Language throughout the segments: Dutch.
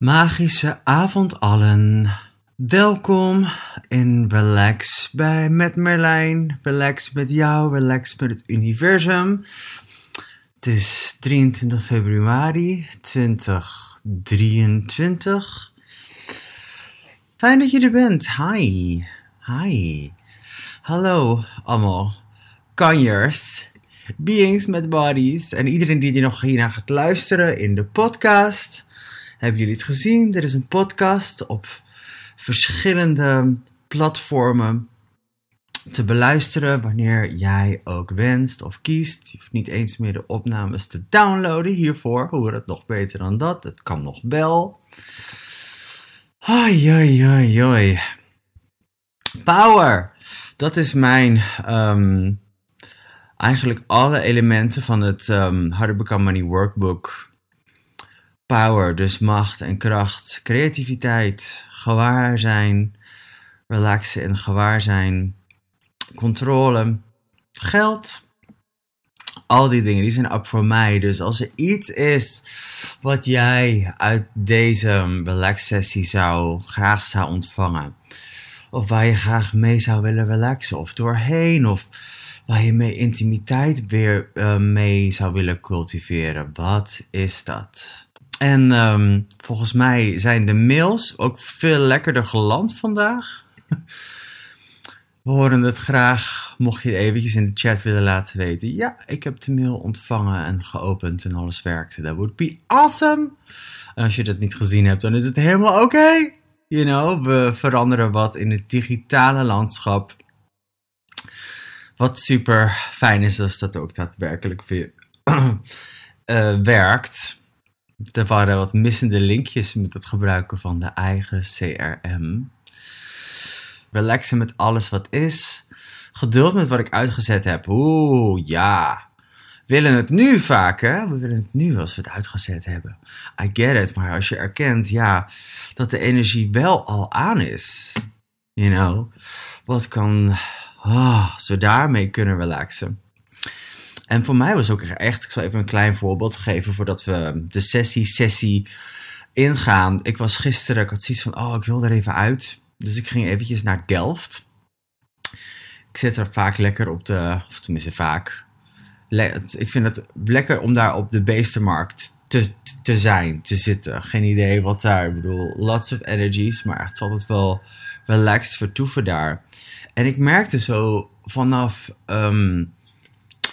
Magische avond allen. Welkom in Relax bij met Merlijn. Relax met jou, relax met het universum. Het is 23 februari 2023. Fijn dat je er bent. Hi. Hi. Hallo allemaal. Kanjers. Beings met bodies. En iedereen die er nog hierna gaat luisteren in de podcast. Hebben jullie het gezien? Er is een podcast op verschillende platformen te beluisteren wanneer jij ook wenst of kiest. Je hoeft niet eens meer de opnames te downloaden hiervoor. Hoe het nog beter dan dat? Het kan nog wel. Hoi, hoi, hoi, hoi. Power. Dat is mijn. ehm, eigenlijk alle elementen van het How to Become Money Workbook. Power, dus macht en kracht, creativiteit, gewaarzijn, relaxen en gewaarzijn, controle, geld. Al die dingen, die zijn up voor mij. Dus als er iets is wat jij uit deze relax sessie zou, graag zou ontvangen. Of waar je graag mee zou willen relaxen. Of doorheen. Of waar je mee intimiteit weer eh, mee zou willen cultiveren. Wat is dat? En ehm, volgens mij zijn de mails ook veel lekkerder geland vandaag. We horen het graag, mocht je het eventjes in de chat willen laten weten. Ja, ik heb de mail ontvangen en geopend en alles werkte. Dat would be awesome. En als je dat niet gezien hebt, dan is het helemaal oké. You know, we veranderen wat in het digitale landschap. Wat super fijn is als dat ook daadwerkelijk weer eh, werkt. Er waren wat missende linkjes met het gebruiken van de eigen CRM. Relaxen met alles wat is. Geduld met wat ik uitgezet heb. Oeh, ja. Willen het nu vaak, hè? We willen het nu als we het uitgezet hebben. I get it. Maar als je erkent, ja, dat de energie wel al aan is. You know. Wat kan... Oh, als we daarmee kunnen relaxen. En voor mij was ook echt, ik zal even een klein voorbeeld geven voordat we de sessie-sessie ingaan. Ik was gisteren, ik had zoiets van, oh, ik wil er even uit. Dus ik ging eventjes naar Delft. Ik zit er vaak lekker op de, of tenminste vaak. Ik vind het lekker om daar op de beestenmarkt te, te zijn, te zitten. Geen idee wat daar, ik bedoel, lots of energies, maar echt altijd wel relaxed vertoeven daar. En ik merkte zo vanaf... Um,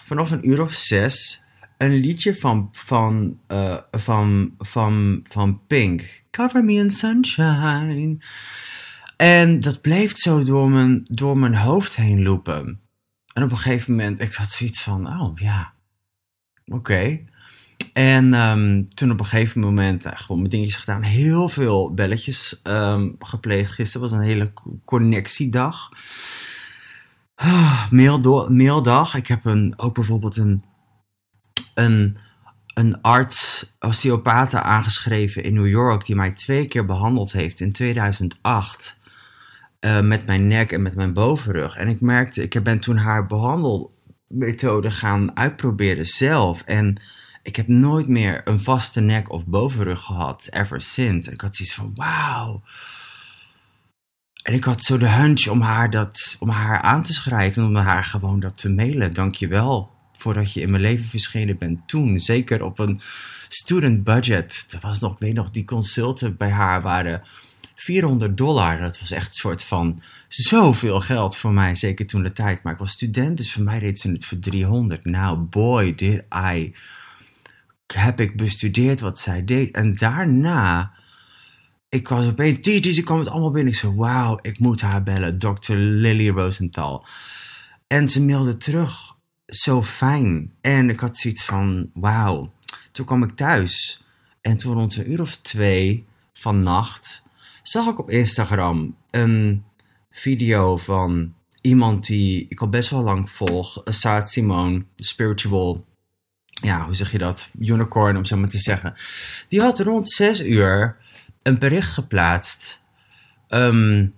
vanaf een uur of zes een liedje van, van, uh, van, van, van Pink. Cover Me in Sunshine. En dat bleef zo door mijn, door mijn hoofd heen lopen. En op een gegeven moment, ik had zoiets van, oh ja, oké. En um, toen op een gegeven moment uh, gewoon mijn dingetjes gedaan. Heel veel belletjes um, gepleegd. Gisteren was een hele connectiedag. Maildo maildag. Ik heb een, ook bijvoorbeeld een, een, een arts, osteopathe aangeschreven in New York, die mij twee keer behandeld heeft in 2008. Uh, met mijn nek en met mijn bovenrug. En ik merkte, ik ben toen haar behandelmethode gaan uitproberen zelf. En ik heb nooit meer een vaste nek of bovenrug gehad, ever since. En ik had zoiets van, wauw. En ik had zo de hunch om haar, dat, om haar aan te schrijven en om haar gewoon dat te mailen. Dankjewel voordat je in mijn leven verschenen bent toen. Zeker op een student budget. Er was nog, ik weet nog, die consulten bij haar waren 400 dollar. Dat was echt een soort van zoveel geld voor mij, zeker toen de tijd. Maar ik was student, dus voor mij deed ze het voor 300. Nou, boy, did I. Heb ik bestudeerd wat zij deed. En daarna ik was opeens, die, die, die kwam het allemaal binnen. Ik zei, wauw, ik moet haar bellen, Dr. Lily Rosenthal. En ze mailde terug, zo fijn. En ik had zoiets van, wauw. Toen kwam ik thuis. En toen rond een uur of twee van nacht, zag ik op Instagram een video van iemand die ik al best wel lang volg. Saad Simone, spiritual, ja, hoe zeg je dat? Unicorn, om zo maar te zeggen. Die had rond zes uur een bericht geplaatst um,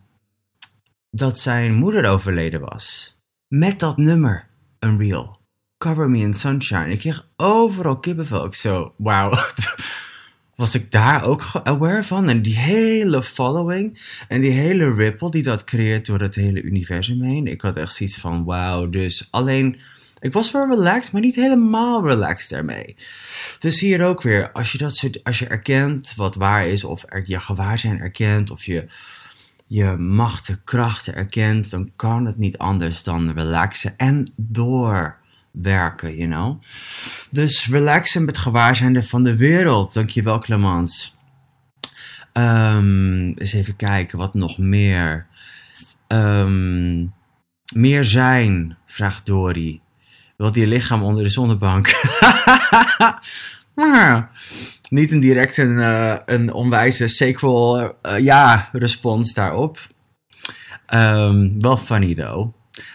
dat zijn moeder overleden was. Met dat nummer, Unreal. Cover Me in Sunshine. Ik kreeg overal kippenvel. Ik zo, wauw. was ik daar ook aware van. En die hele following en die hele ripple die dat creëert door het hele universum heen. Ik had echt zoiets van wauw. Dus alleen, ik was wel relaxed, maar niet helemaal relaxed daarmee. Dus hier ook weer, als je, dat soort, als je erkent wat waar is, of je gewaarzijn erkent, of je je machten, krachten erkent, dan kan het niet anders dan relaxen en doorwerken, you know. Dus relaxen met gewaarzijnde van de wereld. Dankjewel, Clemens. Um, eens even kijken, wat nog meer. Um, meer zijn, vraagt Dori. Wilt je lichaam onder de zonnebank? maar niet een direct een, uh, een onwijze sequel uh, ja respons daarop. Um, wel funny though.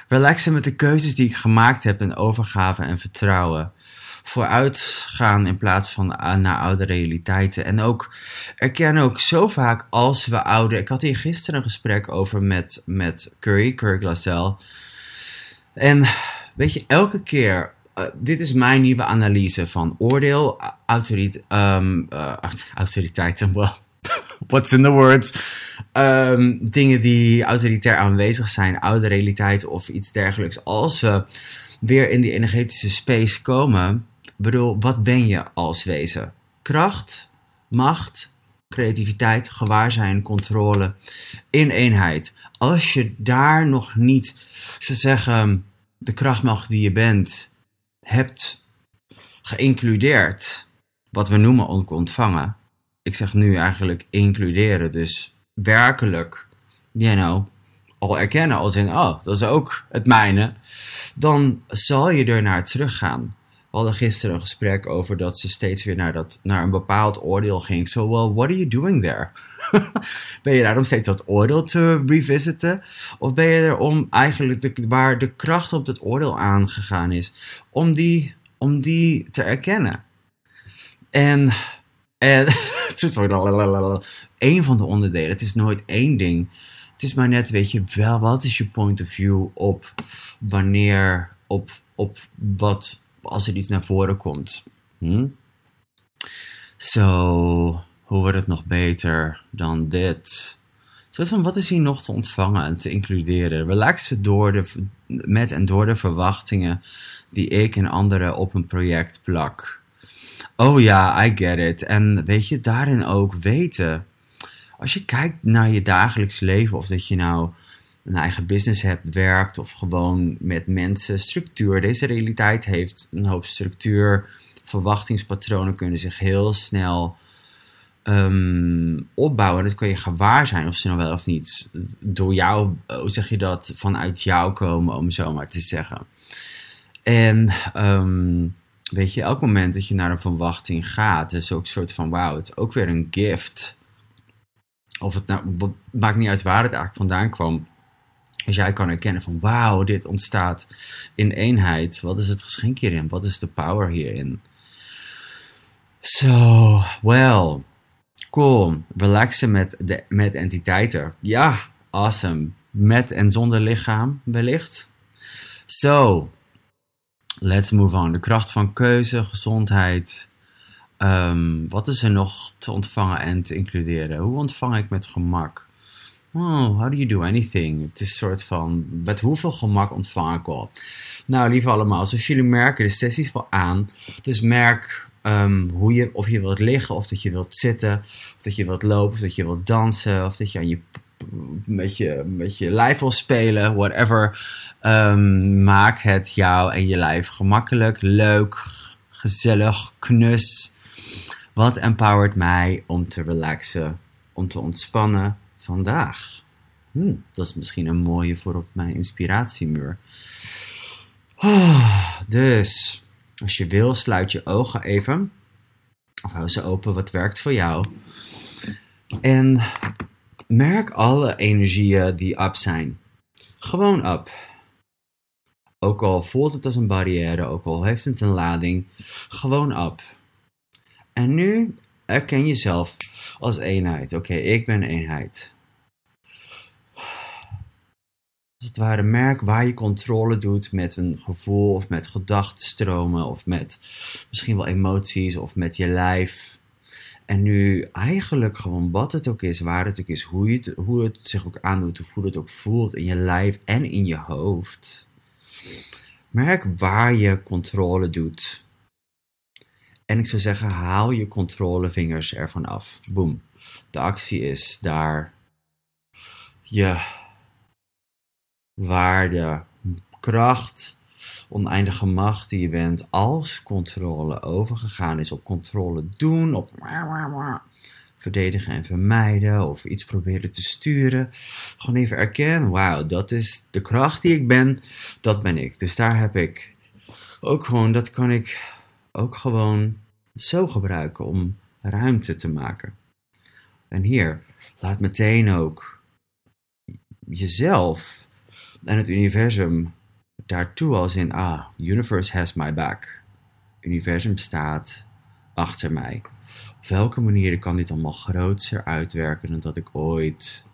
Relaxen met de keuzes die ik gemaakt heb en overgave en vertrouwen. Vooruitgaan in plaats van naar oude realiteiten. En ook erkennen ook zo vaak als we ouder. Ik had hier gisteren een gesprek over met, met Curry, Curry Glassell. En weet je, elke keer uh, dit is mijn nieuwe analyse van oordeel, autorit um, uh, autoriteiten, well, what's in the words? Um, dingen die autoritair aanwezig zijn, oude realiteit of iets dergelijks. Als we weer in die energetische space komen, bedoel, wat ben je als wezen? Kracht, macht, creativiteit, gewaarzijn, controle, in eenheid. Als je daar nog niet, ze zeggen, de krachtmacht die je bent, hebt geïncludeerd, wat we noemen ontvangen. Ik zeg nu eigenlijk includeren, dus werkelijk, you know, al erkennen als in, oh, dat is ook het mijne, dan zal je er naar teruggaan. We hadden gisteren een gesprek over dat ze steeds weer naar, dat, naar een bepaald oordeel ging. So, well, what are you doing there? ben je daar om steeds dat oordeel te revisiten? Of ben je er om eigenlijk de, waar de kracht op het oordeel aangegaan is, om die, om die te erkennen? En, en een van de onderdelen. Het is nooit één ding. Het is maar net, weet je wel, wat is je point of view op wanneer, op, op wat als er iets naar voren komt. Hm? Zo, hoe wordt het nog beter dan dit? Zo van, wat is hier nog te ontvangen en te includeren? Relaxen door de, met en door de verwachtingen die ik en anderen op een project plak. Oh ja, I get it. En weet je, daarin ook weten. Als je kijkt naar je dagelijks leven, of dat je nou een eigen business hebt, werkt of gewoon met mensen, structuur. Deze realiteit heeft een hoop structuur. Verwachtingspatronen kunnen zich heel snel um, opbouwen. Dat kan je gewaar zijn of ze nou wel of niet door jou, hoe zeg je dat, vanuit jou komen, om zo maar te zeggen. En um, weet je, elk moment dat je naar een verwachting gaat, is ook een soort van wauw, het is ook weer een gift. Of het nou, maakt niet uit waar het eigenlijk vandaan kwam. Als jij kan herkennen van wauw, dit ontstaat in eenheid. Wat is het geschenk hierin? Wat is de power hierin? So, well, cool. Relaxen met, de, met entiteiten. Ja, awesome. Met en zonder lichaam, wellicht. So, let's move on. De kracht van keuze, gezondheid. Um, wat is er nog te ontvangen en te includeren? Hoe ontvang ik met gemak? Oh, how do you do anything? Het is een soort van, met hoeveel gemak ontvang ik al? Nou, lieve allemaal, zoals jullie merken, de sessies wel aan. Dus merk um, hoe je, of je wilt liggen, of dat je wilt zitten, of dat je wilt lopen, of dat je wilt dansen, of dat je aan je met je, met je lijf wil spelen, whatever. Um, maak het jou en je lijf gemakkelijk, leuk, gezellig, knus. Wat empowert mij om te relaxen, om te ontspannen vandaag. Hm, dat is misschien een mooie voor op mijn inspiratiemuur. Oh, dus, als je wil, sluit je ogen even. Of hou ze open, wat werkt voor jou. En merk alle energieën die up zijn. Gewoon up. Ook al voelt het als een barrière, ook al heeft het een lading, gewoon up. En nu erken jezelf als eenheid. Oké, ik ben eenheid. Het ware merk waar je controle doet met een gevoel of met gedachtenstromen of met misschien wel emoties of met je lijf. En nu eigenlijk gewoon wat het ook is, waar het ook is, hoe, je het, hoe het zich ook aandoet, hoe het ook voelt in je lijf en in je hoofd. Merk waar je controle doet. En ik zou zeggen, haal je controlevingers ervan af. Boom. De actie is daar je waarde, kracht, oneindige macht die je bent als controle overgegaan is op controle doen, op verdedigen en vermijden of iets proberen te sturen. Gewoon even erkennen, wauw, dat is de kracht die ik ben, dat ben ik. Dus daar heb ik ook gewoon, dat kan ik ook gewoon zo gebruiken om ruimte te maken. En hier, laat meteen ook jezelf en het universum daartoe als in, ah, universe has my back. Universum staat achter mij. Op welke manier kan dit allemaal groter uitwerken dan dat ik ooit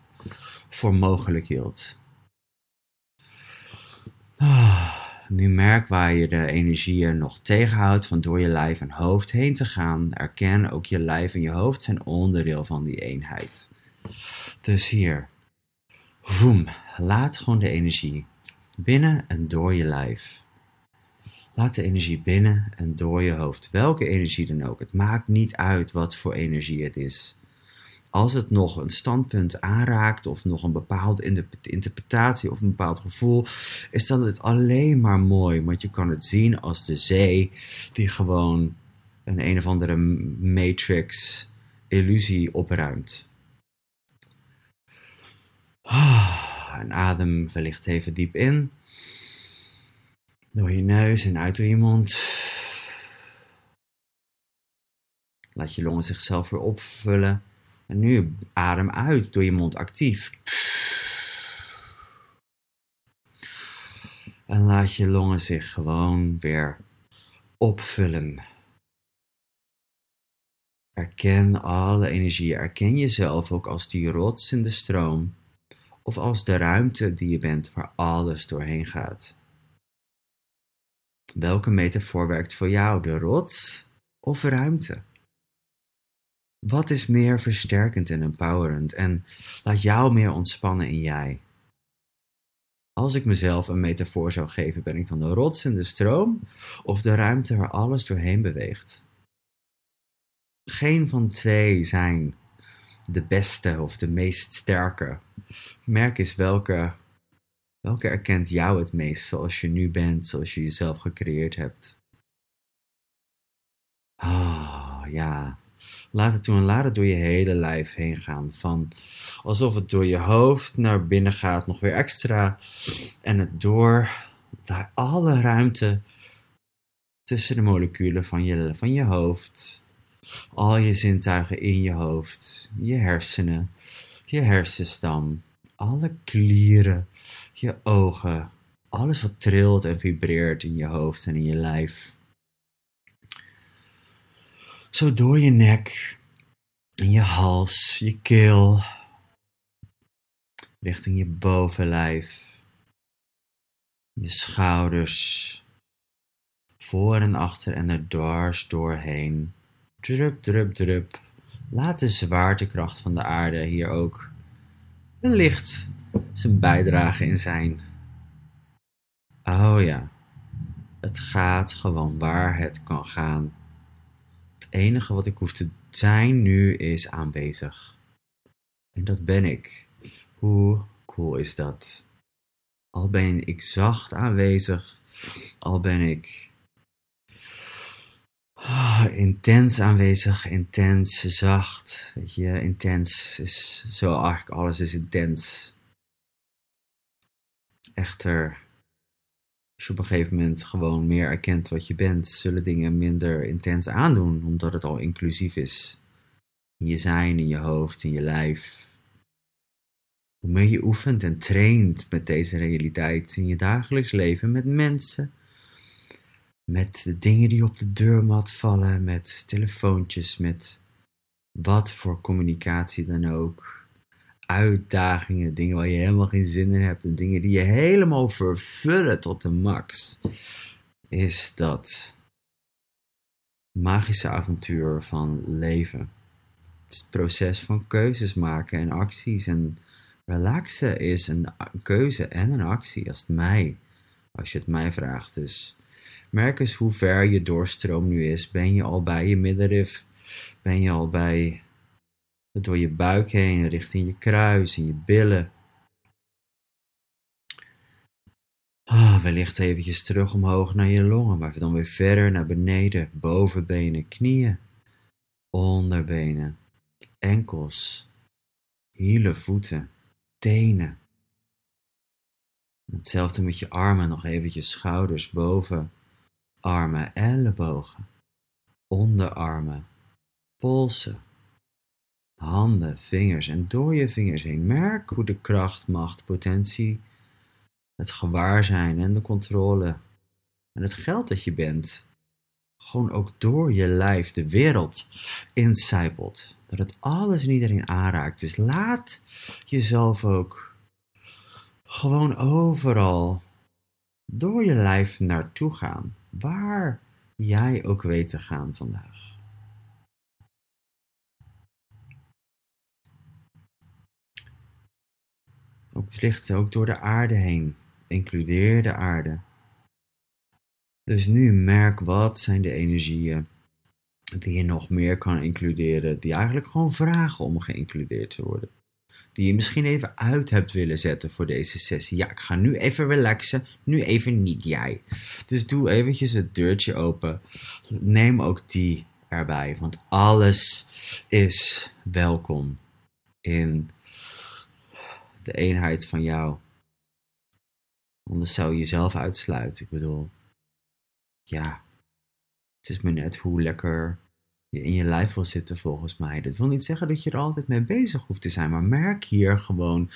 voor mogelijk hield? Ah, nu merk waar je de energieën nog tegenhoudt van door je lijf en hoofd heen te gaan. Erken ook je lijf en je hoofd zijn onderdeel van die eenheid. Dus hier, voem, laat gewoon de energie binnen en door je lijf. Laat de energie binnen en door je hoofd. Welke energie dan ook. Het maakt niet uit wat voor energie het is. Als het nog een standpunt aanraakt of nog een bepaalde interpretatie of een bepaald gevoel, is dan het alleen maar mooi. Want je kan het zien als de zee die gewoon een een of andere matrix illusie opruimt. Ah en adem wellicht even diep in. Door je neus en uit door je mond. Laat je longen zichzelf weer opvullen. En nu adem uit door je mond actief. En laat je longen zich gewoon weer opvullen. Erken alle energie. Erken jezelf ook als die rots in de stroom of als de ruimte die je bent waar alles doorheen gaat. Welke metafoor werkt voor jou, de rots of ruimte? Wat is meer versterkend en empowerend en laat jou meer ontspannen in jij? Als ik mezelf een metafoor zou geven, ben ik dan de rots in de stroom of de ruimte waar alles doorheen beweegt? Geen van twee zijn de beste of de meest sterke. Merk eens welke, welke erkent jou het meest zoals je nu bent, zoals je jezelf gecreëerd hebt. Oh, ja. Laat het toe en laat het door je hele lijf heen gaan. Van alsof het door je hoofd naar binnen gaat, nog weer extra. En het door daar alle ruimte tussen de moleculen van je, van je hoofd al je zintuigen in je hoofd, je hersenen, je hersenstam, alle klieren, je ogen, alles wat trilt en vibreert in je hoofd en in je lijf. Zo door je nek, in je hals, je keel, richting je bovenlijf, je schouders, voor en achter en er dwars doorheen. Drup, drup, drup. Laat de zwaartekracht van de aarde hier ook licht zijn bijdrage in zijn. Oh ja, het gaat gewoon waar het kan gaan. Het enige wat ik hoef te zijn nu is aanwezig. En dat ben ik. Hoe cool is dat? Al ben ik zacht aanwezig, al ben ik Oh, intens aanwezig, intens, zacht. Weet je, intens is zo eigenlijk alles is intens. Echter, als je op een gegeven moment gewoon meer erkent wat je bent, zullen dingen minder intens aandoen, omdat het al inclusief is. In je zijn, in je hoofd, in je lijf. Hoe meer je oefent en traint met deze realiteit in je dagelijks leven, met mensen, met de dingen die op de deurmat vallen, met telefoontjes, met wat voor communicatie dan ook. Uitdagingen, dingen waar je helemaal geen zin in hebt en dingen die je helemaal vervullen tot de max. Is dat magische avontuur van leven. Het het proces van keuzes maken en acties. En relaxen is een keuze en een actie, als het mij, als je het mij vraagt. Dus merk eens hoe ver je doorstroom nu is. Ben je al bij je middenrif? Ben je al bij door je buik heen, richting je kruis en je billen? Ah, wellicht eventjes terug omhoog naar je longen, maar dan weer verder naar beneden, bovenbenen, knieën, onderbenen, enkels, hielen, voeten, tenen. Hetzelfde met je armen, nog eventjes schouders boven, armen, ellebogen, onderarmen, polsen, handen, vingers en door je vingers heen. Merk hoe de kracht, macht, potentie het gewaarzijn en de controle en het geld dat je bent, gewoon ook door je lijf de wereld incijpelt. Dat het alles en iedereen aanraakt. Dus laat jezelf ook gewoon overal door je lijf naartoe gaan. Waar jij ook weet te gaan vandaag. Ook licht ook door de aarde heen includeer de aarde. Dus nu merk wat zijn de energieën die je nog meer kan includeren, die eigenlijk gewoon vragen om geïncludeerd te worden. Die je misschien even uit hebt willen zetten voor deze sessie. Ja, ik ga nu even relaxen, nu even niet jij. Dus doe eventjes het deurtje open. Neem ook die erbij, want alles is welkom in de eenheid van jou. Anders zou je jezelf uitsluiten. Ik bedoel, ja, het is maar net hoe lekker je in je lijf wil zitten volgens mij. Dat wil niet zeggen dat je er altijd mee bezig hoeft te zijn, maar merk hier gewoon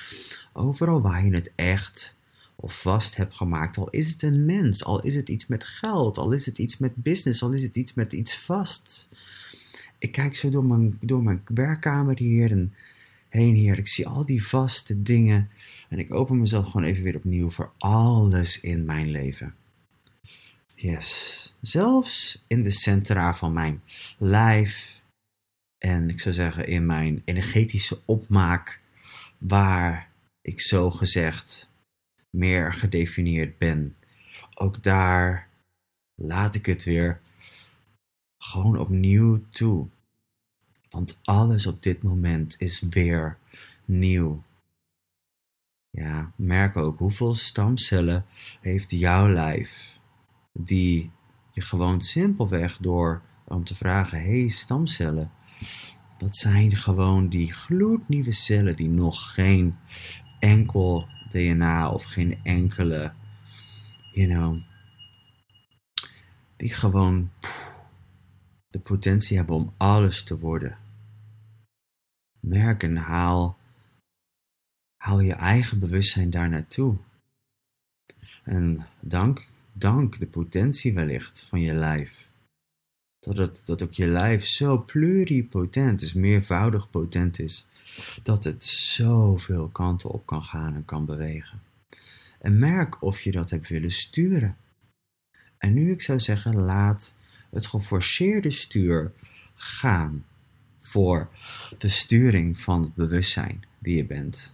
overal waar je het echt of vast hebt gemaakt. Al is het een mens, al is het iets met geld, al is het iets met business, al is het iets met iets vast. Ik kijk zo door mijn, door mijn werkkamer hier en heen hier. Ik zie al die vaste dingen en ik open mezelf gewoon even weer opnieuw voor alles in mijn leven. Yes. Zelfs in de centra van mijn lijf. En ik zou zeggen in mijn energetische opmaak. Waar ik zo gezegd meer gedefinieerd ben. Ook daar laat ik het weer gewoon opnieuw toe. Want alles op dit moment is weer nieuw. Ja, merk ook hoeveel stamcellen heeft jouw lijf die je gewoon simpelweg door om te vragen, hey stamcellen, dat zijn gewoon die gloednieuwe cellen die nog geen enkel DNA of geen enkele, you know, die gewoon de potentie hebben om alles te worden. Merk en haal Haal je eigen bewustzijn daar naartoe. En dank, dank de potentie wellicht van je lijf. Dat, het, dat ook je lijf zo pluripotent, dus meervoudig potent is. Dat het zoveel kanten op kan gaan en kan bewegen. En merk of je dat hebt willen sturen. En nu ik zou zeggen, laat het geforceerde stuur gaan voor de sturing van het bewustzijn die je bent.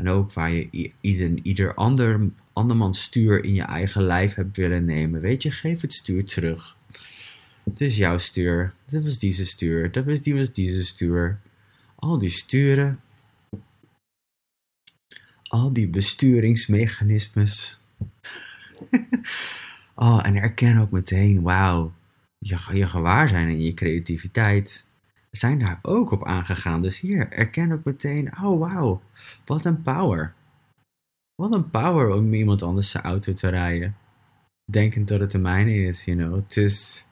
En ook waar je ieder, ieder ander, andermans stuur in je eigen lijf hebt willen nemen. Weet je, geef het stuur terug. Het is jouw stuur. Dit was deze stuur. Dat was, die was deze stuur. Al die sturen. Al die besturingsmechanismes. oh, en herken ook meteen, wauw, je, je gewaar zijn in je creativiteit zijn daar ook op aangegaan. Dus hier, erken ook meteen, oh wauw, wat een power. Wat een power om iemand anders zijn auto te rijden. Denkend dat het de mijne is, you know. Het is...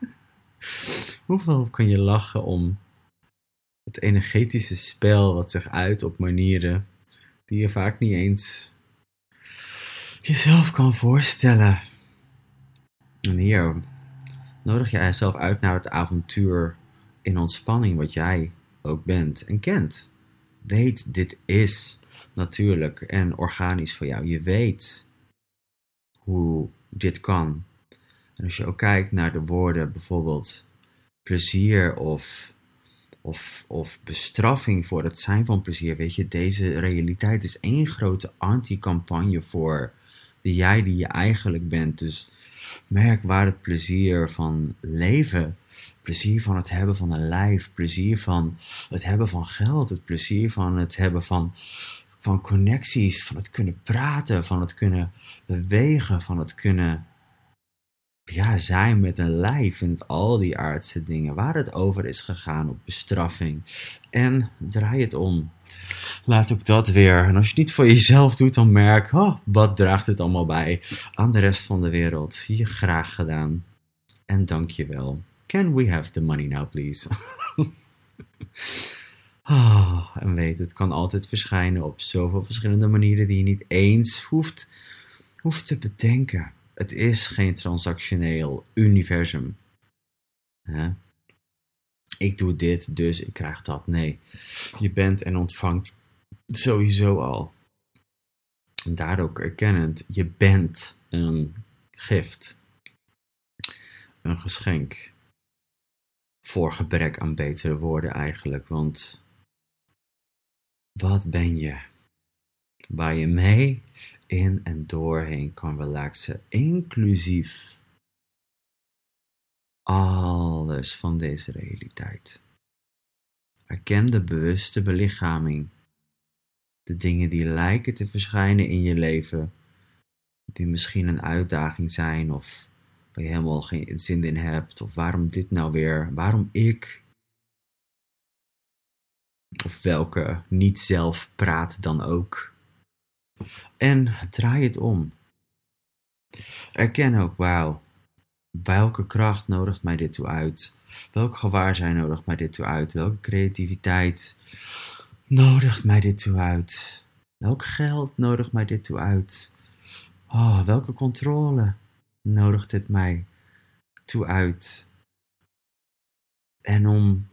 Hoeveel kan je lachen om het energetische spel wat zich uit op manieren die je vaak niet eens jezelf kan voorstellen. En hier nodig je jezelf uit naar het avontuur in ontspanning wat jij ook bent en kent. Weet, dit is natuurlijk en organisch voor jou. Je weet hoe dit kan. En als je ook kijkt naar de woorden bijvoorbeeld plezier of, of, of bestraffing voor het zijn van plezier. Weet je, deze realiteit is één grote anti-campagne voor de jij die je eigenlijk bent. Dus merk waar het plezier van leven, plezier van het hebben van een lijf, plezier van het hebben van geld, het plezier van het hebben van, van connecties, van het kunnen praten, van het kunnen bewegen, van het kunnen ja, zijn met een lijf en al die aardse dingen, waar het over is gegaan op bestraffing. En draai het om. Laat ook dat weer. En als je het niet voor jezelf doet, dan merk, oh, wat draagt het allemaal bij aan de rest van de wereld. Je graag gedaan. En dank je wel. Can we have the money now, please? oh, en weet, het kan altijd verschijnen op zoveel verschillende manieren die je niet eens hoeft, hoeft te bedenken. Het is geen transactioneel universum. Ik doe dit, dus ik krijg dat. Nee, je bent en ontvangt sowieso al. En daardoor erkennend, je bent een gift. Een geschenk. Voor gebrek aan betere woorden eigenlijk. Want wat ben je? Waar je mee in en doorheen kan relaxen, inclusief alles van deze realiteit. Erken de bewuste belichaming, de dingen die lijken te verschijnen in je leven, die misschien een uitdaging zijn of waar je helemaal geen zin in hebt, of waarom dit nou weer, waarom ik, of welke niet zelf praat dan ook. En draai het om. Erken ook, wauw, welke kracht nodigt mij dit toe uit? Welk gewaarzijn nodigt mij dit toe uit? Welke creativiteit nodigt mij dit toe uit? Welk geld nodigt mij dit toe uit? Oh, welke controle nodigt dit mij toe uit? En om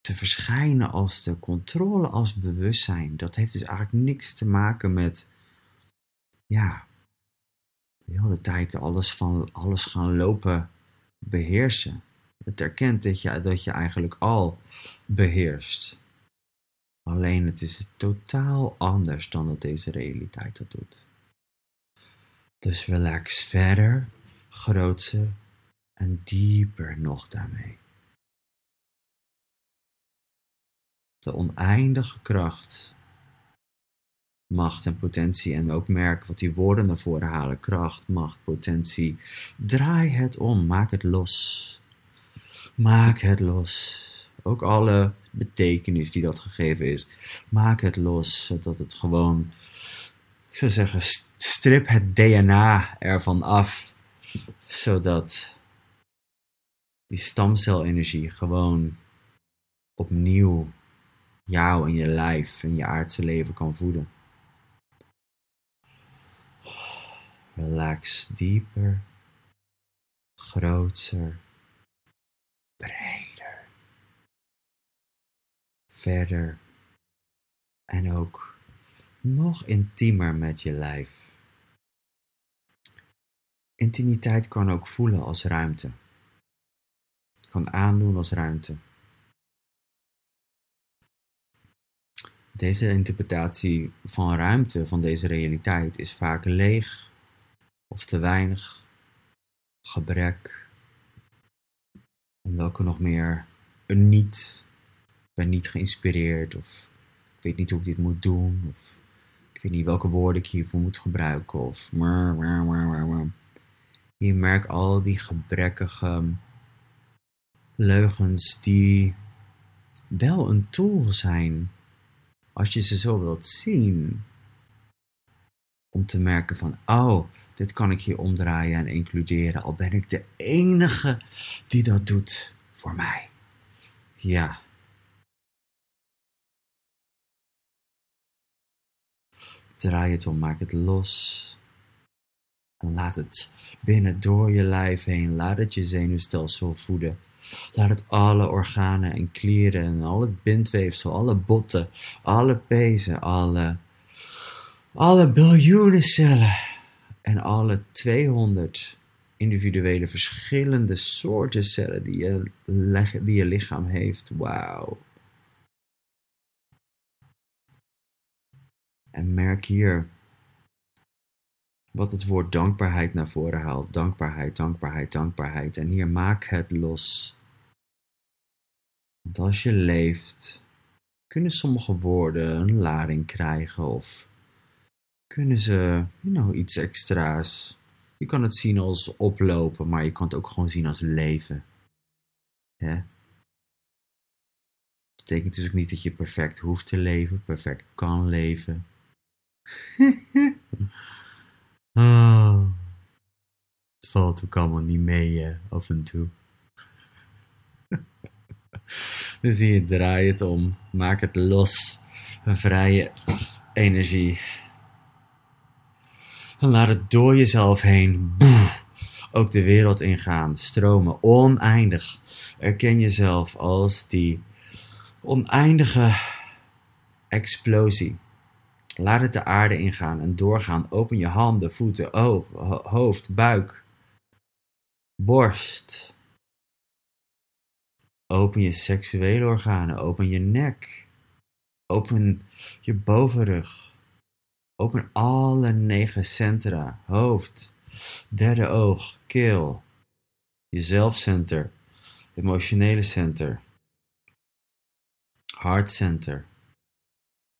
te verschijnen als de controle, als bewustzijn. Dat heeft dus eigenlijk niks te maken met, ja, de hele tijd alles, van, alles gaan lopen beheersen. Het erkent dat je, dat je eigenlijk al beheerst. Alleen het is totaal anders dan dat deze realiteit dat doet. Dus relax verder, grootser en dieper nog daarmee. de oneindige kracht, macht en potentie. En ook merk wat die woorden naar voren halen: kracht, macht, potentie. Draai het om, maak het los. Maak het los. Ook alle betekenis die dat gegeven is. Maak het los, zodat het gewoon, ik zou zeggen, strip het DNA ervan af, zodat die stamcelenergie gewoon opnieuw jou en je lijf en je aardse leven kan voeden. Relax dieper, groter, breder, verder en ook nog intiemer met je lijf. Intimiteit kan ook voelen als ruimte. Kan aandoen als ruimte. Deze interpretatie van ruimte, van deze realiteit, is vaak leeg of te weinig, gebrek, en welke nog meer? Een niet, ik ben niet geïnspireerd of ik weet niet hoe ik dit moet doen of ik weet niet welke woorden ik hiervoor moet gebruiken of je merkt al die gebrekkige leugens die wel een tool zijn als je ze zo wilt zien, om te merken van, oh, dit kan ik hier omdraaien en includeren, al ben ik de enige die dat doet voor mij. Ja. Draai het om, maak het los. Laat het binnen door je lijf heen. Laat het je zenuwstelsel voeden. Laat het alle organen en klieren en al het bindweefsel, alle botten, alle pezen, alle, alle biljoenen cellen en alle 200 individuele verschillende soorten cellen die je, die je lichaam heeft. Wauw. En merk hier wat het woord dankbaarheid naar voren haalt. Dankbaarheid, dankbaarheid, dankbaarheid. En hier maak het los. Want als je leeft, kunnen sommige woorden een lading krijgen of kunnen ze you know, iets extra's. Je kan het zien als oplopen, maar je kan het ook gewoon zien als leven. Hè? Dat betekent dus ook niet dat je perfect hoeft te leven, perfect kan leven. oh. Het valt ook allemaal niet mee af en toe. dus hier draai het om, maak het los, vrije energie. En laat het door jezelf heen ook de wereld ingaan, stromen, oneindig. Erken jezelf als die oneindige explosie. Laat het de aarde ingaan en doorgaan. Open je handen, voeten, oog, hoofd, buik, borst. Open je seksuele organen, open je nek, open je bovenrug. Open alle negen centra, hoofd, derde oog, keel, je zelfcenter, emotionele center, hartcenter,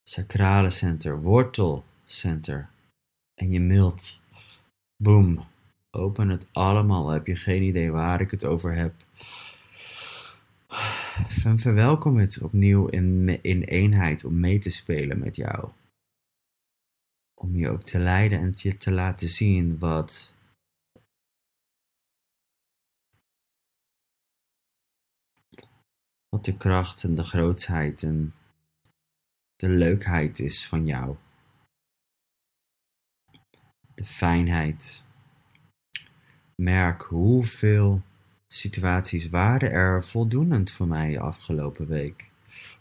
sacrale center, wortelcenter en je mild. Boom. Open het allemaal. Heb je geen idee waar ik het over heb? En verwelkom het opnieuw in, in eenheid om mee te spelen met jou om je ook te leiden en je te laten zien wat wat de kracht en de grootsheid en de leukheid is van jou. De fijnheid. Merk hoeveel situaties waren er voldoenend voor mij afgelopen week.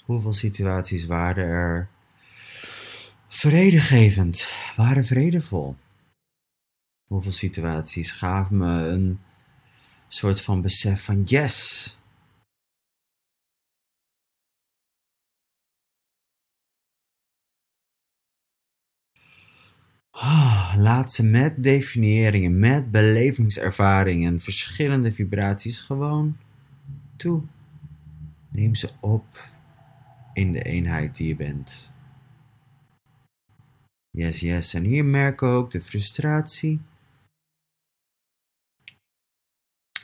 Hoeveel situaties waren er Vredegevend, waren vredevol. Hoeveel situaties gaven me een soort van besef van yes. Oh, laat ze met definiëringen, met belevingservaringen, verschillende vibraties gewoon toe. Neem ze op in de eenheid die je bent. Yes, yes. En hier merken ook de frustratie.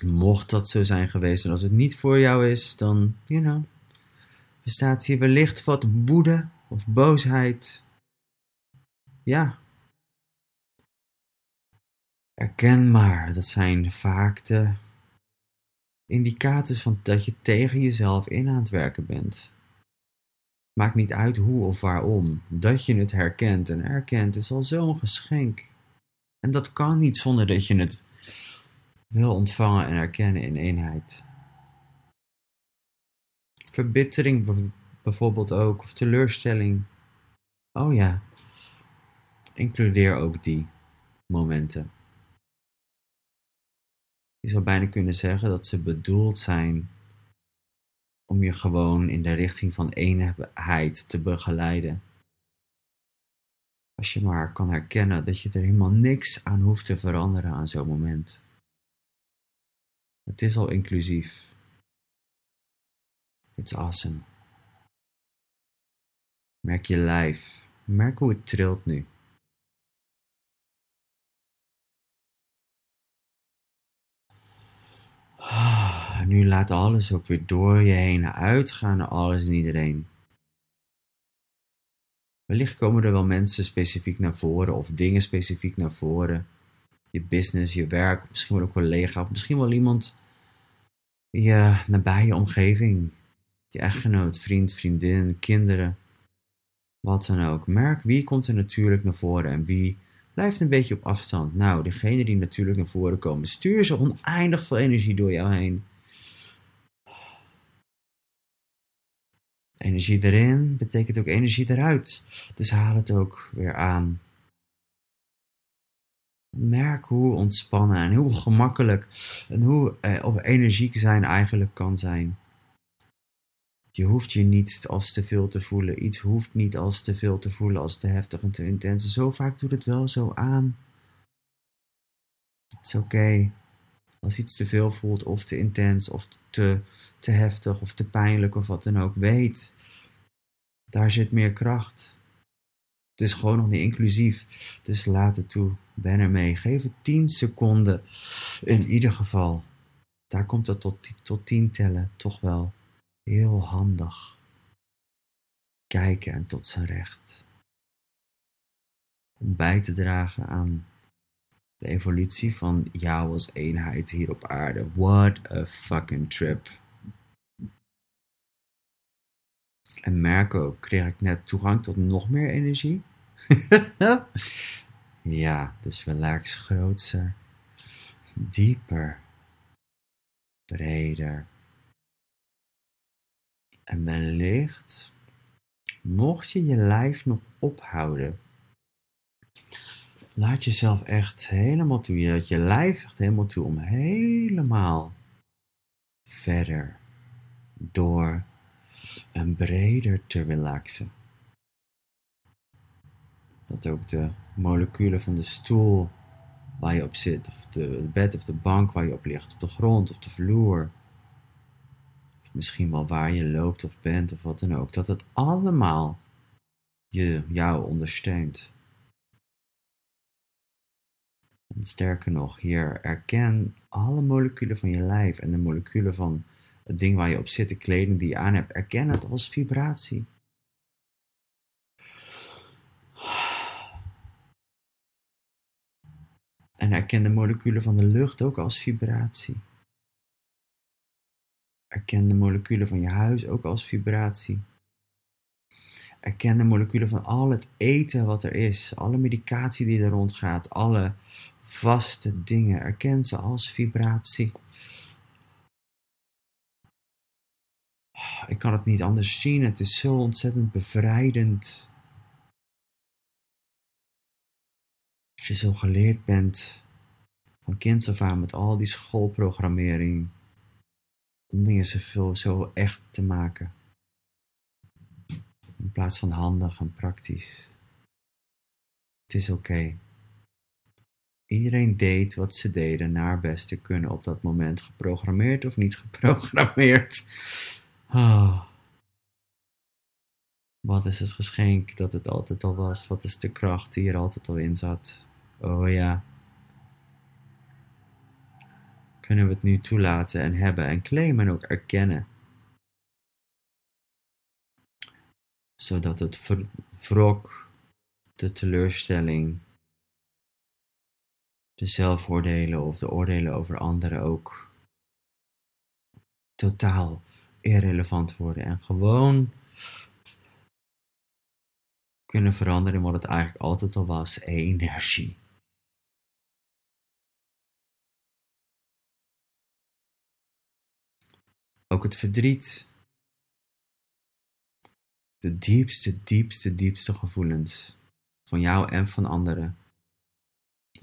Mocht dat zo zijn geweest en als het niet voor jou is, dan, you know, bestaat hier wellicht wat woede of boosheid. Ja. Erken maar, dat zijn vaak de indicators van dat je tegen jezelf in aan het werken bent. Maakt niet uit hoe of waarom. Dat je het herkent en erkent is al zo'n geschenk. En dat kan niet zonder dat je het wil ontvangen en erkennen in eenheid. Verbittering bijvoorbeeld ook, of teleurstelling. Oh ja, includeer ook die momenten. Je zou bijna kunnen zeggen dat ze bedoeld zijn om je gewoon in de richting van eenheid te begeleiden. Als je maar kan herkennen dat je er helemaal niks aan hoeft te veranderen aan zo'n moment. Het is al inclusief. It's awesome. Merk je lijf. Merk hoe het trilt nu. Nu laat alles ook weer door je heen uitgaan naar alles en iedereen. Wellicht komen er wel mensen specifiek naar voren of dingen specifiek naar voren. Je business, je werk, misschien wel een collega, of misschien wel iemand in je nabije omgeving. Je echtgenoot, vriend, vriendin, kinderen. Wat dan ook. Merk wie komt er natuurlijk naar voren en wie Blijf een beetje op afstand. Nou, degene die natuurlijk naar voren komen, stuur ze oneindig veel energie door jou heen. Energie erin betekent ook energie eruit. Dus haal het ook weer aan. Merk hoe ontspannen en hoe gemakkelijk en hoe eh, energiek zijn eigenlijk kan zijn. Je hoeft je niet als te veel te voelen. Iets hoeft niet als te veel te voelen, als te heftig en te intens. Zo vaak doet het wel zo aan. Het is oké. Als iets te veel voelt, of te intens, of te, te heftig, of te pijnlijk, of wat dan ook, weet. Daar zit meer kracht. Het is gewoon nog niet inclusief. Dus laat het toe. Ben ermee. Geef het 10 seconden. In ieder geval. Daar komt het tot, tot 10 tellen toch wel heel handig. Kijken en tot zijn recht. Om bij te dragen aan de evolutie van jou als eenheid hier op aarde. What a fucking trip. En Merco kreeg ik net toegang tot nog meer energie. ja, dus relax groter, dieper, breder. En wellicht, mocht je je lijf nog ophouden, laat jezelf echt helemaal toe. Je je lijf echt helemaal toe om helemaal verder door en breder te relaxen. Dat ook de moleculen van de stoel waar je op zit, of de, het bed of de bank waar je op ligt, op de grond, op de vloer, misschien wel waar je loopt of bent of wat dan ook, dat het allemaal je, jou ondersteunt. En sterker nog, hier erken alle moleculen van je lijf en de moleculen van het ding waar je op zit, de kleding die je aan hebt, erken het als vibratie. En erken de moleculen van de lucht ook als vibratie. Erken de moleculen van je huis ook als vibratie. Erken de moleculen van al het eten wat er is, alle medicatie die er rondgaat, alle vaste dingen. Erken ze als vibratie. Ik kan het niet anders zien. Het is zo ontzettend bevrijdend. Als je zo geleerd bent van kind af aan met al die schoolprogrammering. Om dingen zoveel zo echt te maken. In plaats van handig en praktisch. Het is oké. Iedereen deed wat ze deden naar beste kunnen op dat moment, geprogrammeerd of niet geprogrammeerd. Oh. Wat is het geschenk dat het altijd al was? Wat is de kracht die er altijd al in zat? Oh ja. Kunnen we het nu toelaten en hebben en claimen en ook erkennen? Zodat het wrok, de teleurstelling, de zelfoordelen of de oordelen over anderen ook totaal irrelevant worden en gewoon kunnen veranderen in wat het eigenlijk altijd al was: energie. Ook het verdriet, de diepste, diepste, diepste gevoelens van jou en van anderen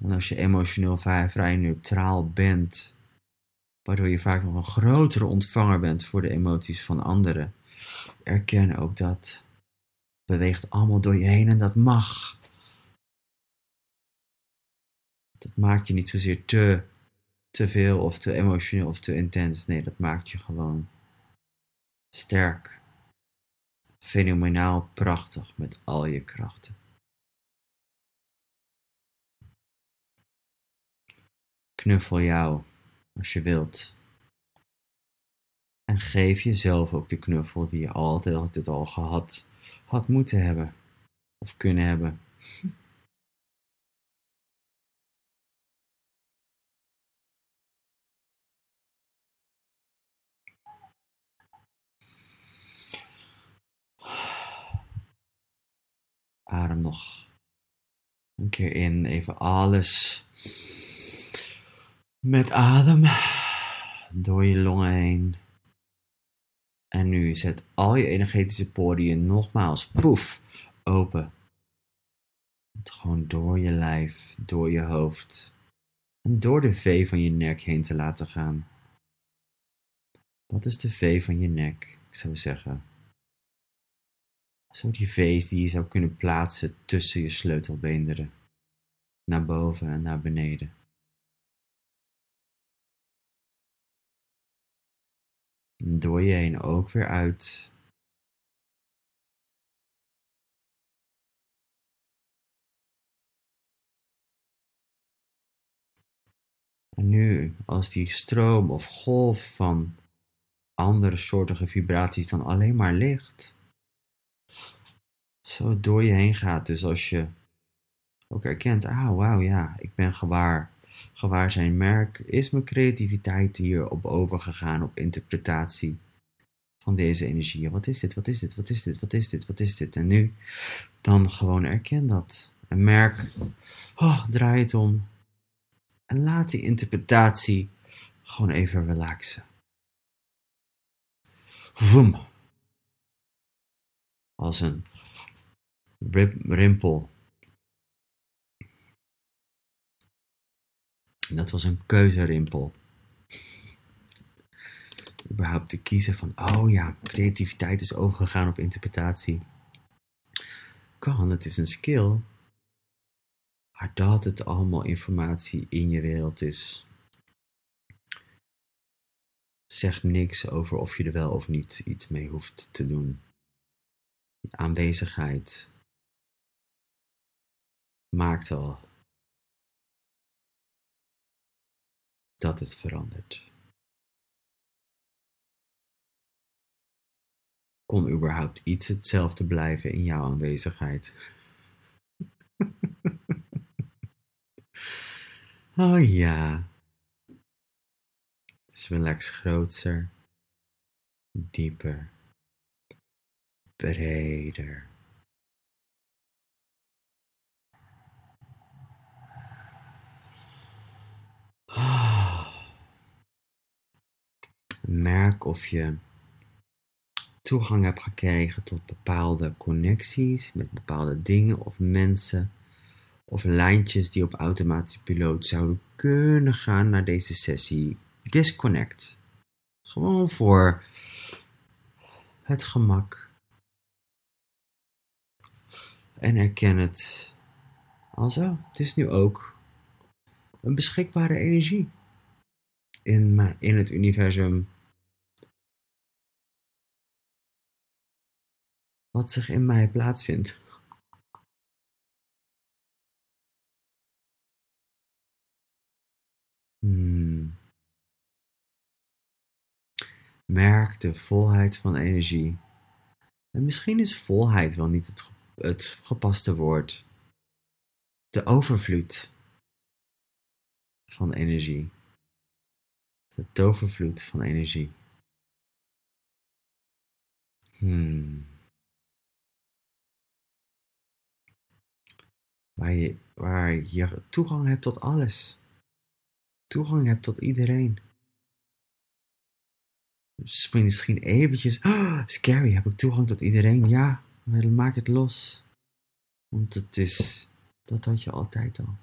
en als je emotioneel vrij, vrij neutraal bent, waardoor je vaak nog een grotere ontvanger bent voor de emoties van anderen, erken ook dat. Beweegt allemaal door je heen en dat mag. Dat maakt je niet zozeer te, te veel of te emotioneel of te intens. Nee, dat maakt je gewoon sterk. Fenomenaal prachtig met al je krachten. Knuffel jou als je wilt. En geef jezelf ook de knuffel die je altijd, altijd al gehad had moeten hebben. Of kunnen hebben. Adem nog een keer in, even alles met adem door je longen heen. En nu zet al je energetische poriën nogmaals poef open. Gewoon door je lijf, door je hoofd en door de V van je nek heen te laten gaan. Wat is de V van je nek? Ik zou zeggen. Zo die je zou kunnen plaatsen tussen je sleutelbeenderen. Naar boven en naar beneden. En door je heen ook weer uit. En nu, als die stroom of golf van andere soortige vibraties dan alleen maar licht, zo door je heen gaat. Dus als je ook erkent, ah wauw ja, ik ben gewaar, gewaar zijn merk, is mijn creativiteit hier op overgegaan op interpretatie van deze energieën. Wat is dit, wat is dit, wat is dit, wat is dit, wat is dit? En nu, dan gewoon erken dat. En merk, oh, draai het om. En laat die interpretatie gewoon even relaxen. Voem. Als een rimpel. Dat was een keuzerimpel. Überhaupt te kiezen van, oh ja, creativiteit is overgegaan op interpretatie. Kan, het is een skill. Maar dat het allemaal informatie in je wereld is, zegt niks over of je er wel of niet iets mee hoeft te doen. Aanwezigheid maakt al dat het verandert. Kon überhaupt iets hetzelfde blijven in jouw aanwezigheid? oh ja. Dus relax groter, dieper, breder. Merk of je toegang hebt gekregen tot bepaalde connecties met bepaalde dingen of mensen of lijntjes die op automatische piloot zouden kunnen gaan naar deze sessie. Disconnect. Gewoon voor het gemak. En erken het. Also, het is nu ook een beschikbare energie in, in het universum. Wat zich in mij plaatsvindt. Hmm. Merk de volheid van energie. En misschien is volheid wel niet het, het gepaste woord. De overvloed van energie. De tovervloed van energie. Hmm. Waar je, waar je toegang hebt tot alles. Toegang hebt tot iedereen. Dus misschien eventjes, scary, heb ik toegang tot iedereen? Ja, maar maak het los. Want het is, dat had je altijd al.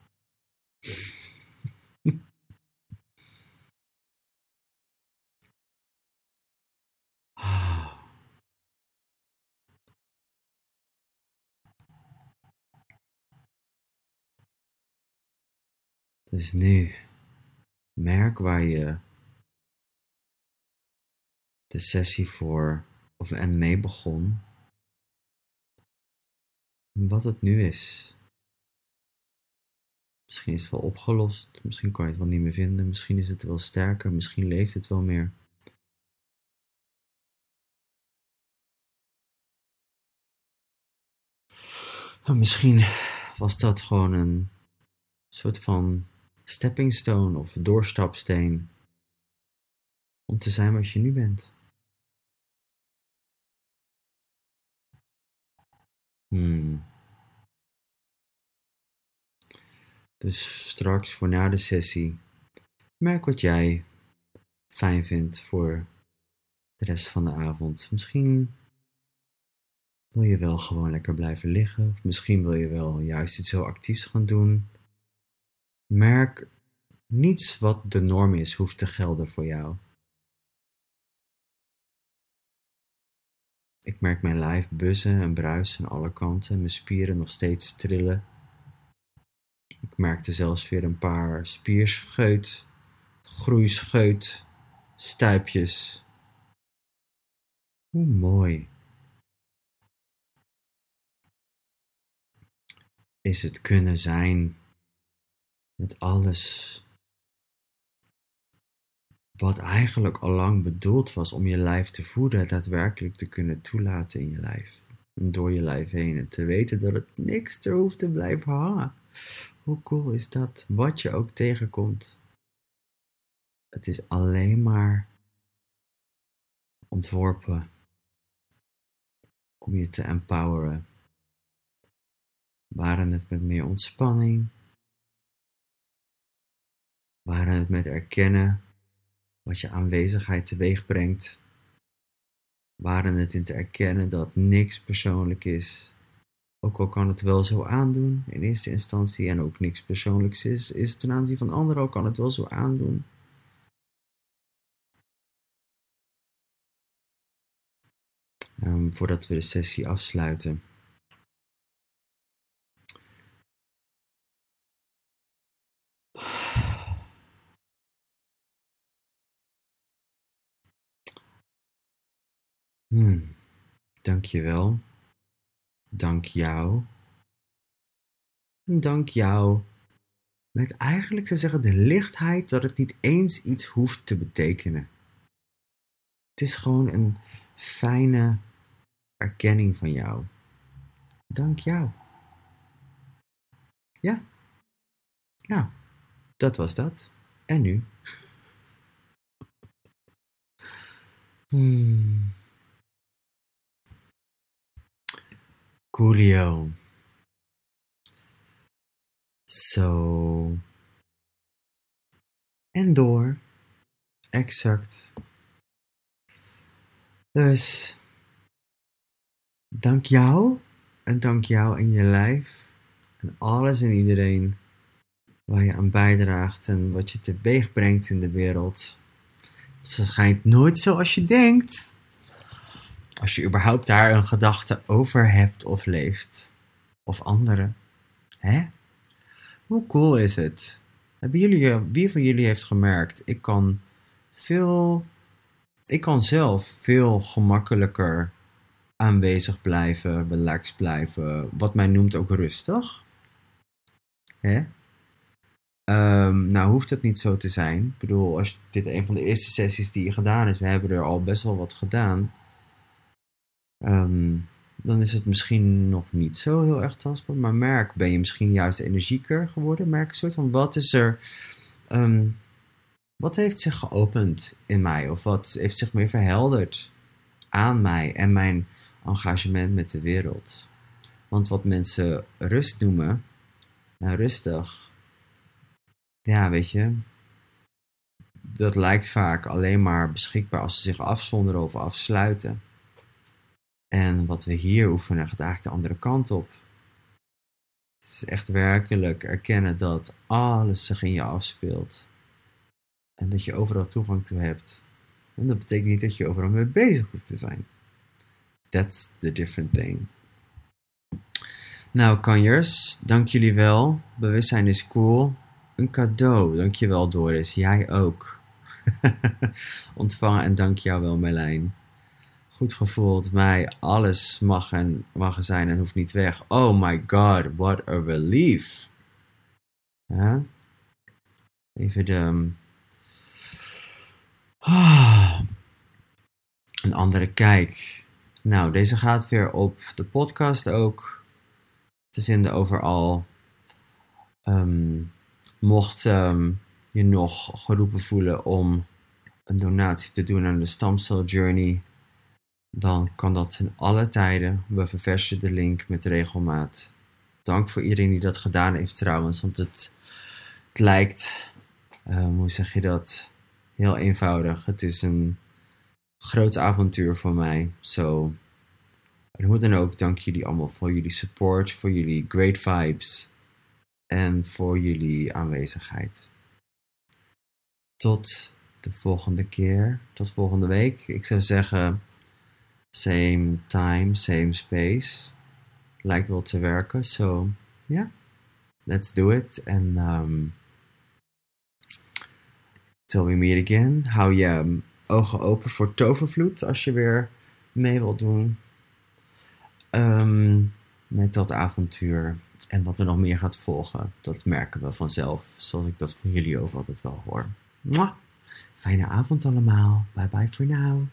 Dus nu merk waar je de sessie voor of en mee begon. Wat het nu is. Misschien is het wel opgelost, misschien kan je het wel niet meer vinden, misschien is het wel sterker, misschien leeft het wel meer. misschien was dat gewoon een soort van stepping stone of doorstapsteen om te zijn wat je nu bent. Hmm. Dus straks voor na de sessie, merk wat jij fijn vindt voor de rest van de avond. Misschien Wil je wel gewoon lekker blijven liggen? Of misschien wil je wel juist iets heel actiefs gaan doen? Merk, niets wat de norm is, hoeft te gelden voor jou. Ik merk mijn lijf buzzen en bruisen aan alle kanten, mijn spieren nog steeds trillen. Ik merkte zelfs weer een paar spierscheut, groeischeut, stuipjes. Hoe mooi is het kunnen zijn met alles wat eigenlijk al lang bedoeld was om je lijf te voeden, daadwerkelijk te kunnen toelaten in je lijf. Door je lijf heen en te weten dat het niks er hoeft te blijven hangen. Hoe cool is dat? Wat je ook tegenkomt. Het is alleen maar ontworpen om je te empoweren. Waren het met meer ontspanning? Waren het met erkennen wat je aanwezigheid teweeg brengt? Waren het in te erkennen dat niks persoonlijk is? Ook al kan het wel zo aandoen in eerste instantie en ook niks persoonlijks is, is ten aanzien van anderen ook kan het wel zo aandoen. Um, voordat we de sessie afsluiten. Hmm, dank je wel. Dank jou. En dank jou. Met eigenlijk zou zeggen de lichtheid dat het niet eens iets hoeft te betekenen. Het is gewoon een fijne erkenning van jou. Dank jou. Ja. Nou, dat was dat. En nu? Hmm. Coolio. Zo. En door. Exact. Dus. Dank jou. En dank jou en je lijf. En alles en iedereen waar je aan bijdraagt en wat je teweeg brengt in de wereld. Het schijnt nooit zoals je denkt. Als je überhaupt daar een gedachte over hebt of leeft. Of anderen. Hè? Hoe cool is het? Hebben jullie, wie van jullie heeft gemerkt, ik kan veel, ik kan zelf veel gemakkelijker aanwezig blijven, relaxed blijven, wat mij noemt ook rustig. Hè? Um, nou hoeft het niet zo te zijn. Ik bedoel, als dit een van de eerste sessies die je gedaan is, we hebben er al best wel wat gedaan. Um, dan is het misschien nog niet zo heel erg tastbaar. Maar merk, ben je misschien juist energieker geworden? Merk een soort van, wat is er... Um, wat heeft zich geopend in mij? Of wat heeft zich meer verhelderd aan mij en mijn engagement met de wereld? Want wat mensen rust noemen, nou rustig, ja, weet je, dat lijkt vaak alleen maar beschikbaar als ze zich afzonderen of afsluiten. En wat we hier oefenen gaat eigenlijk de andere kant op. Het is echt werkelijk erkennen dat alles zich in je afspeelt. En dat je overal toegang toe hebt. En dat betekent niet dat je overal mee bezig hoeft te zijn. That's the different thing. Nou, kanjers, dank jullie wel. Bewustzijn is cool. Een cadeau, dankjewel Doris. Jij ook. Ontvangen en dank jou wel Merlijn goed gevoeld mij alles mag en mag zijn en hoeft niet weg. Oh my god, what a relief. Ja? Even de. Ah, een andere kijk. Nou, deze gaat weer op de podcast ook te vinden overal. Um, mocht ehm, je nog geroepen voelen om een donatie te doen aan de Stamcell Journey dan kan dat in alle tijden. We verversen de link met regelmaat. Dank voor iedereen die dat gedaan heeft trouwens, want het, het lijkt, uh, hoe zeg je dat, heel eenvoudig. Het is een groot avontuur voor mij. Zo, En hoe dan ook, dank jullie allemaal voor jullie support, voor jullie great vibes en voor jullie aanwezigheid. Tot de volgende keer, tot volgende week. Ik zou zeggen, same time, same space. Lijkt wel te werken, so yeah, let's do it. En um, till we meet again, hou je ogen open voor tovervloed als je weer mee wilt doen. Um, met dat avontuur. En wat er nog meer gaat volgen, dat merken we vanzelf. Zoals ik dat van jullie ook altijd wel hoor. Mwah. Fijne avond allemaal. Bye bye for now.